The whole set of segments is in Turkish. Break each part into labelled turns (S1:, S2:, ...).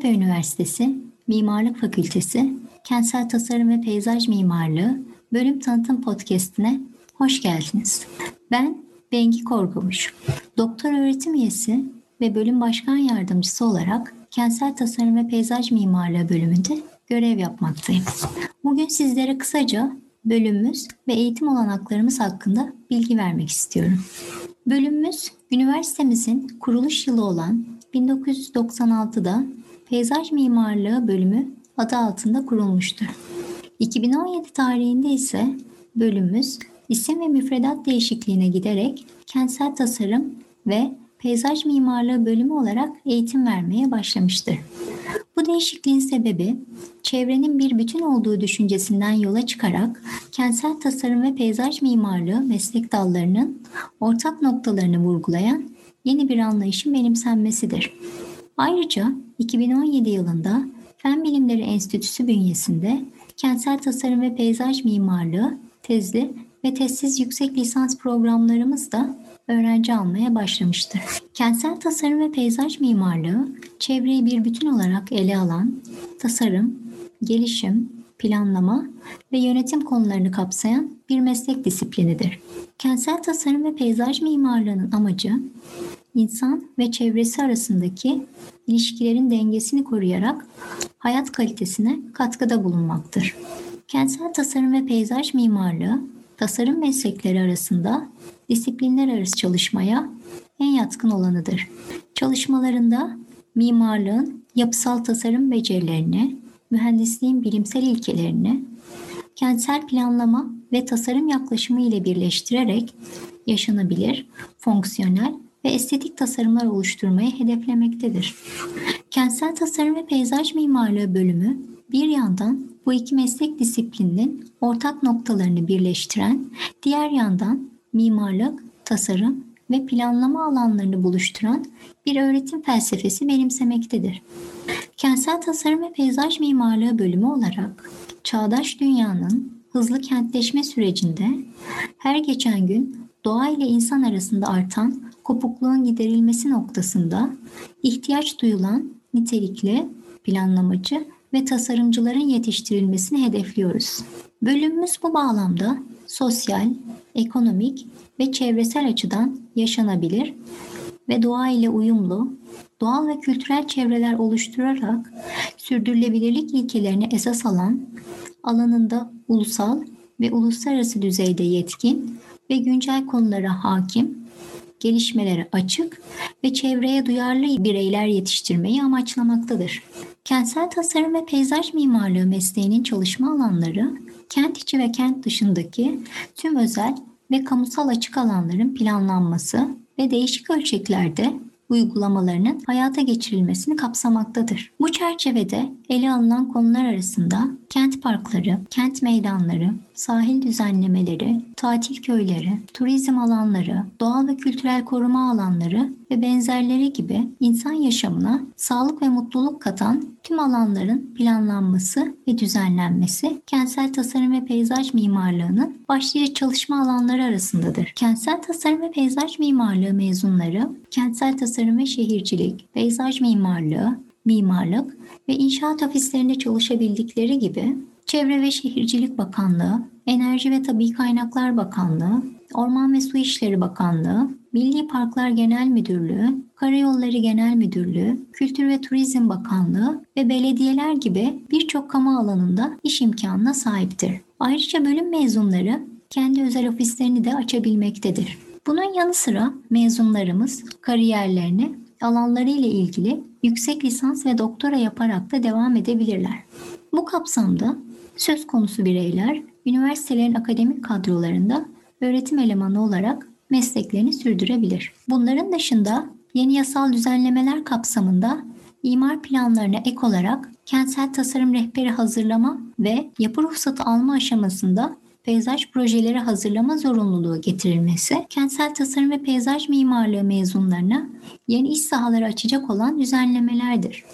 S1: Yeditepe Üniversitesi Mimarlık Fakültesi Kentsel Tasarım ve Peyzaj Mimarlığı Bölüm Tanıtım Podcast'ine hoş geldiniz. Ben Bengi Korkumuş. Doktor öğretim üyesi ve bölüm başkan yardımcısı olarak Kentsel Tasarım ve Peyzaj Mimarlığı bölümünde görev yapmaktayım. Bugün sizlere kısaca bölümümüz ve eğitim olanaklarımız hakkında bilgi vermek istiyorum. Bölümümüz üniversitemizin kuruluş yılı olan 1996'da Peyzaj Mimarlığı bölümü adı altında kurulmuştur. 2017 tarihinde ise bölümümüz isim ve müfredat değişikliğine giderek kentsel tasarım ve peyzaj mimarlığı bölümü olarak eğitim vermeye başlamıştır. Bu değişikliğin sebebi çevrenin bir bütün olduğu düşüncesinden yola çıkarak kentsel tasarım ve peyzaj mimarlığı meslek dallarının ortak noktalarını vurgulayan yeni bir anlayışın benimsenmesidir. Ayrıca 2017 yılında Fen Bilimleri Enstitüsü bünyesinde kentsel tasarım ve peyzaj mimarlığı tezli ve tezsiz yüksek lisans programlarımız da öğrenci almaya başlamıştır. Kentsel tasarım ve peyzaj mimarlığı çevreyi bir bütün olarak ele alan tasarım, gelişim, planlama ve yönetim konularını kapsayan bir meslek disiplinidir. Kentsel tasarım ve peyzaj mimarlığının amacı insan ve çevresi arasındaki ilişkilerin dengesini koruyarak hayat kalitesine katkıda bulunmaktır. Kentsel tasarım ve peyzaj mimarlığı tasarım meslekleri arasında disiplinler arası çalışmaya en yatkın olanıdır. Çalışmalarında mimarlığın yapısal tasarım becerilerini, mühendisliğin bilimsel ilkelerini, kentsel planlama ve tasarım yaklaşımı ile birleştirerek yaşanabilir, fonksiyonel ve estetik tasarımlar oluşturmayı hedeflemektedir. Kentsel tasarım ve peyzaj mimarlığı bölümü bir yandan bu iki meslek disiplininin ortak noktalarını birleştiren, diğer yandan mimarlık, tasarım ve planlama alanlarını buluşturan bir öğretim felsefesi benimsemektedir. Kentsel tasarım ve peyzaj mimarlığı bölümü olarak çağdaş dünyanın hızlı kentleşme sürecinde her geçen gün doğa ile insan arasında artan kopukluğun giderilmesi noktasında ihtiyaç duyulan nitelikli, planlamacı ve tasarımcıların yetiştirilmesini hedefliyoruz. Bölümümüz bu bağlamda sosyal, ekonomik ve çevresel açıdan yaşanabilir ve doğa ile uyumlu, doğal ve kültürel çevreler oluşturarak sürdürülebilirlik ilkelerini esas alan, alanında ulusal ve uluslararası düzeyde yetkin ve güncel konulara hakim, gelişmelere açık ve çevreye duyarlı bireyler yetiştirmeyi amaçlamaktadır. Kentsel tasarım ve peyzaj mimarlığı mesleğinin çalışma alanları, kent içi ve kent dışındaki tüm özel ve kamusal açık alanların planlanması ve değişik ölçeklerde uygulamalarının hayata geçirilmesini kapsamaktadır. Bu çerçevede ele alınan konular arasında kent parkları, kent meydanları, sahil düzenlemeleri, tatil köyleri, turizm alanları, doğal ve kültürel koruma alanları ve benzerleri gibi insan yaşamına sağlık ve mutluluk katan tüm alanların planlanması ve düzenlenmesi kentsel tasarım ve peyzaj mimarlığının başlıca çalışma alanları arasındadır. Kentsel tasarım ve peyzaj mimarlığı mezunları kentsel tasarım ve şehircilik, peyzaj mimarlığı, mimarlık ve inşaat ofislerinde çalışabildikleri gibi Çevre ve Şehircilik Bakanlığı, Enerji ve Tabi Kaynaklar Bakanlığı, Orman ve Su İşleri Bakanlığı, Milli Parklar Genel Müdürlüğü, Karayolları Genel Müdürlüğü, Kültür ve Turizm Bakanlığı ve belediyeler gibi birçok kamu alanında iş imkanına sahiptir. Ayrıca bölüm mezunları kendi özel ofislerini de açabilmektedir. Bunun yanı sıra mezunlarımız kariyerlerini alanları ile ilgili yüksek lisans ve doktora yaparak da devam edebilirler. Bu kapsamda söz konusu bireyler üniversitelerin akademik kadrolarında öğretim elemanı olarak mesleklerini sürdürebilir. Bunların dışında yeni yasal düzenlemeler kapsamında imar planlarına ek olarak kentsel tasarım rehberi hazırlama ve yapı ruhsatı alma aşamasında peyzaj projeleri hazırlama zorunluluğu getirilmesi, kentsel tasarım ve peyzaj mimarlığı mezunlarına yeni iş sahaları açacak olan düzenlemelerdir.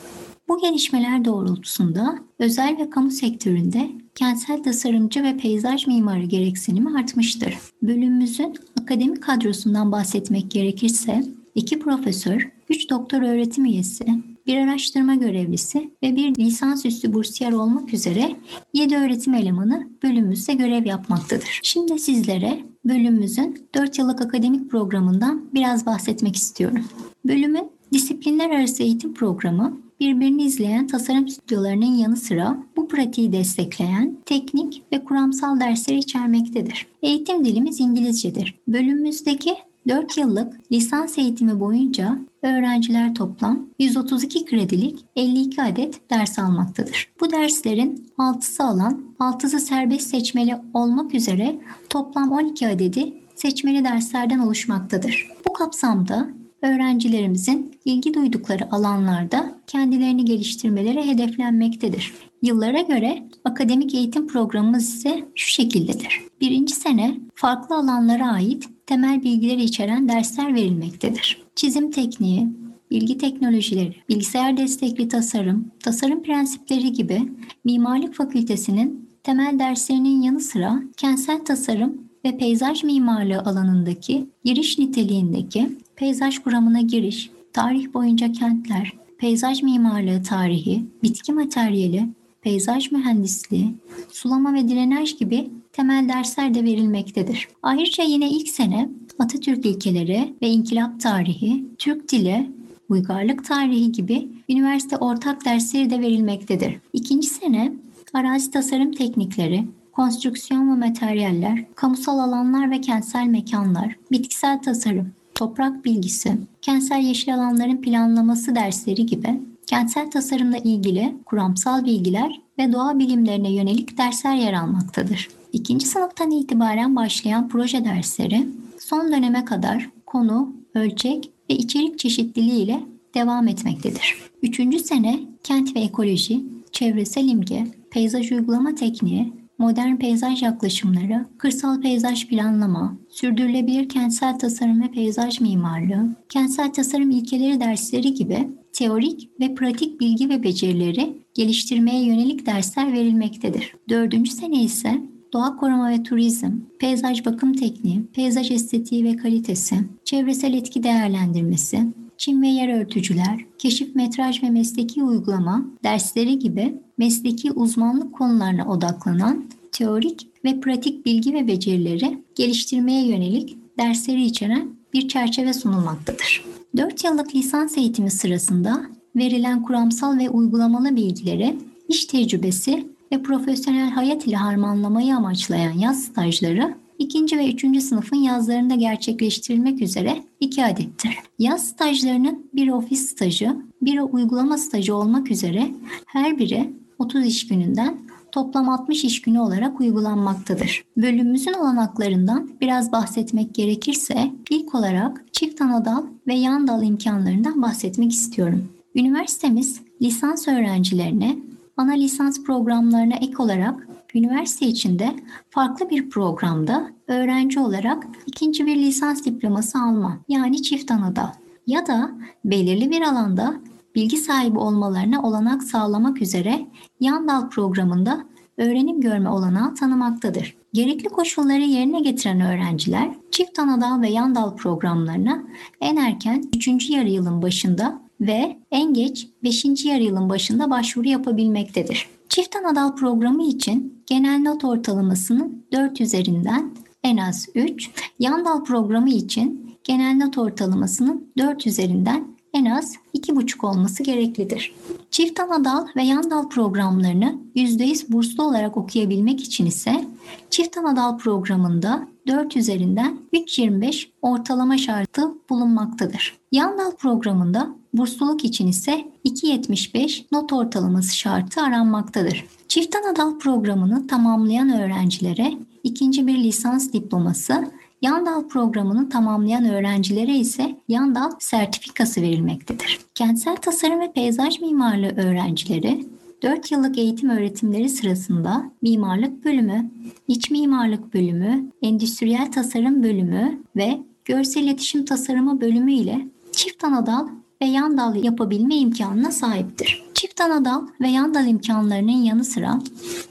S1: Bu gelişmeler doğrultusunda özel ve kamu sektöründe kentsel tasarımcı ve peyzaj mimarı gereksinimi artmıştır. Bölümümüzün akademik kadrosundan bahsetmek gerekirse iki profesör, 3 doktor öğretim üyesi, bir araştırma görevlisi ve bir lisansüstü bursiyer olmak üzere 7 öğretim elemanı bölümümüzde görev yapmaktadır. Şimdi sizlere bölümümüzün 4 yıllık akademik programından biraz bahsetmek istiyorum. Bölümün disiplinler arası eğitim programı birbirini izleyen tasarım stüdyolarının yanı sıra bu pratiği destekleyen teknik ve kuramsal dersleri içermektedir. Eğitim dilimiz İngilizcedir. Bölümümüzdeki 4 yıllık lisans eğitimi boyunca öğrenciler toplam 132 kredilik 52 adet ders almaktadır. Bu derslerin 6'sı alan, 6'sı serbest seçmeli olmak üzere toplam 12 adedi seçmeli derslerden oluşmaktadır. Bu kapsamda öğrencilerimizin ilgi duydukları alanlarda kendilerini geliştirmeleri hedeflenmektedir. Yıllara göre akademik eğitim programımız ise şu şekildedir. Birinci sene farklı alanlara ait temel bilgileri içeren dersler verilmektedir. Çizim tekniği, bilgi teknolojileri, bilgisayar destekli tasarım, tasarım prensipleri gibi Mimarlık Fakültesinin temel derslerinin yanı sıra kentsel tasarım ve peyzaj mimarlığı alanındaki giriş niteliğindeki peyzaj kuramına giriş, tarih boyunca kentler, peyzaj mimarlığı tarihi, bitki materyali, peyzaj mühendisliği, sulama ve drenaj gibi temel dersler de verilmektedir. Ayrıca yine ilk sene Atatürk ilkeleri ve inkılap tarihi, Türk dili, uygarlık tarihi gibi üniversite ortak dersleri de verilmektedir. İkinci sene arazi tasarım teknikleri, konstrüksiyon ve materyaller, kamusal alanlar ve kentsel mekanlar, bitkisel tasarım, toprak bilgisi, kentsel yeşil alanların planlaması dersleri gibi kentsel tasarımla ilgili kuramsal bilgiler ve doğa bilimlerine yönelik dersler yer almaktadır. İkinci sınıftan itibaren başlayan proje dersleri son döneme kadar konu, ölçek ve içerik çeşitliliği ile devam etmektedir. Üçüncü sene kent ve ekoloji, çevresel imge, peyzaj uygulama tekniği, modern peyzaj yaklaşımları, kırsal peyzaj planlama, sürdürülebilir kentsel tasarım ve peyzaj mimarlığı, kentsel tasarım ilkeleri dersleri gibi teorik ve pratik bilgi ve becerileri geliştirmeye yönelik dersler verilmektedir. Dördüncü sene ise doğa koruma ve turizm, peyzaj bakım tekniği, peyzaj estetiği ve kalitesi, çevresel etki değerlendirmesi, çim ve yer örtücüler, keşif metraj ve mesleki uygulama dersleri gibi mesleki uzmanlık konularına odaklanan teorik ve pratik bilgi ve becerileri geliştirmeye yönelik dersleri içeren bir çerçeve sunulmaktadır. 4 yıllık lisans eğitimi sırasında verilen kuramsal ve uygulamalı bilgileri, iş tecrübesi ve profesyonel hayat ile harmanlamayı amaçlayan yaz stajları ikinci ve üçüncü sınıfın yazlarında gerçekleştirilmek üzere iki adettir. Yaz stajlarının bir ofis stajı, bir uygulama stajı olmak üzere her biri 30 iş gününden toplam 60 iş günü olarak uygulanmaktadır. Bölümümüzün olanaklarından biraz bahsetmek gerekirse ilk olarak çift ana dal ve yan dal imkanlarından bahsetmek istiyorum. Üniversitemiz lisans öğrencilerine ana lisans programlarına ek olarak üniversite içinde farklı bir programda öğrenci olarak ikinci bir lisans diploması alma yani çift anadal ya da belirli bir alanda bilgi sahibi olmalarına olanak sağlamak üzere yan dal programında öğrenim görme olanağı tanımaktadır. Gerekli koşulları yerine getiren öğrenciler çift anadal ve yan dal programlarına en erken 3. yarı yılın başında ve en geç 5. yarı yılın başında başvuru yapabilmektedir. Çift anadal programı için genel not ortalamasının 4 üzerinden en az 3, yan dal programı için genel not ortalamasının 4 üzerinden en az 2,5 olması gereklidir. Çift ana dal ve yan dal programlarını %100 burslu olarak okuyabilmek için ise çift ana dal programında 4 üzerinden 3.25 ortalama şartı bulunmaktadır. Yan dal programında bursluluk için ise 2.75 not ortalaması şartı aranmaktadır. Çift ana dal programını tamamlayan öğrencilere ikinci bir lisans diploması Yandal programını tamamlayan öğrencilere ise Yandal sertifikası verilmektedir. Kentsel tasarım ve peyzaj mimarlığı öğrencileri 4 yıllık eğitim öğretimleri sırasında mimarlık bölümü, iç mimarlık bölümü, endüstriyel tasarım bölümü ve görsel iletişim tasarımı bölümü ile çift anadal ve yan dal yapabilme imkanına sahiptir. Çift anadal ve yan dal imkanlarının yanı sıra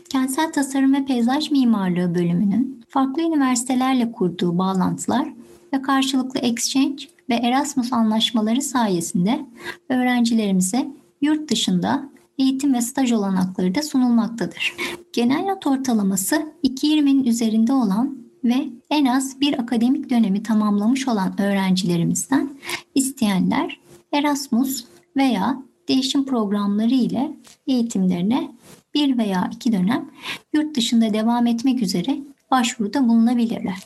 S1: kentsel tasarım ve peyzaj mimarlığı bölümünün farklı üniversitelerle kurduğu bağlantılar ve karşılıklı exchange ve Erasmus anlaşmaları sayesinde öğrencilerimize yurt dışında eğitim ve staj olanakları da sunulmaktadır. Genel not ortalaması 2.20'nin üzerinde olan ve en az bir akademik dönemi tamamlamış olan öğrencilerimizden isteyenler Erasmus veya değişim programları ile eğitimlerine bir veya iki dönem yurt dışında devam etmek üzere başvuruda bulunabilirler.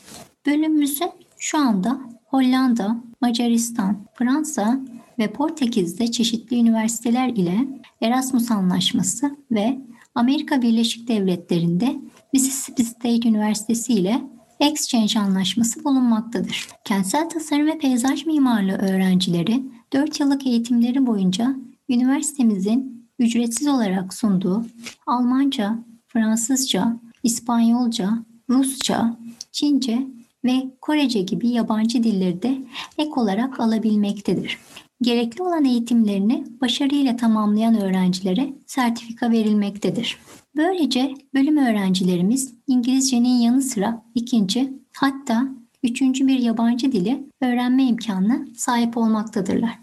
S1: Bölümümüzün şu anda Hollanda, Macaristan, Fransa ve Portekiz'de çeşitli üniversiteler ile Erasmus Anlaşması ve Amerika Birleşik Devletleri'nde Mississippi State Üniversitesi ile Exchange Anlaşması bulunmaktadır. Kentsel tasarım ve peyzaj mimarlığı öğrencileri 4 yıllık eğitimleri boyunca üniversitemizin ücretsiz olarak sunduğu Almanca, Fransızca, İspanyolca, Rusça, Çince ve Korece gibi yabancı dilleri de ek olarak alabilmektedir. Gerekli olan eğitimlerini başarıyla tamamlayan öğrencilere sertifika verilmektedir. Böylece bölüm öğrencilerimiz İngilizcenin yanı sıra ikinci hatta üçüncü bir yabancı dili öğrenme imkanına sahip olmaktadırlar.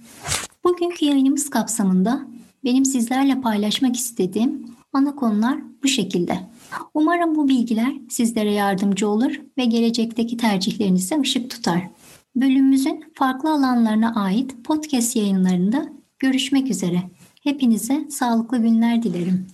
S1: Bugünkü yayınımız kapsamında benim sizlerle paylaşmak istediğim ana konular bu şekilde. Umarım bu bilgiler sizlere yardımcı olur ve gelecekteki tercihlerinize ışık tutar. Bölümümüzün farklı alanlarına ait podcast yayınlarında görüşmek üzere. Hepinize sağlıklı günler dilerim.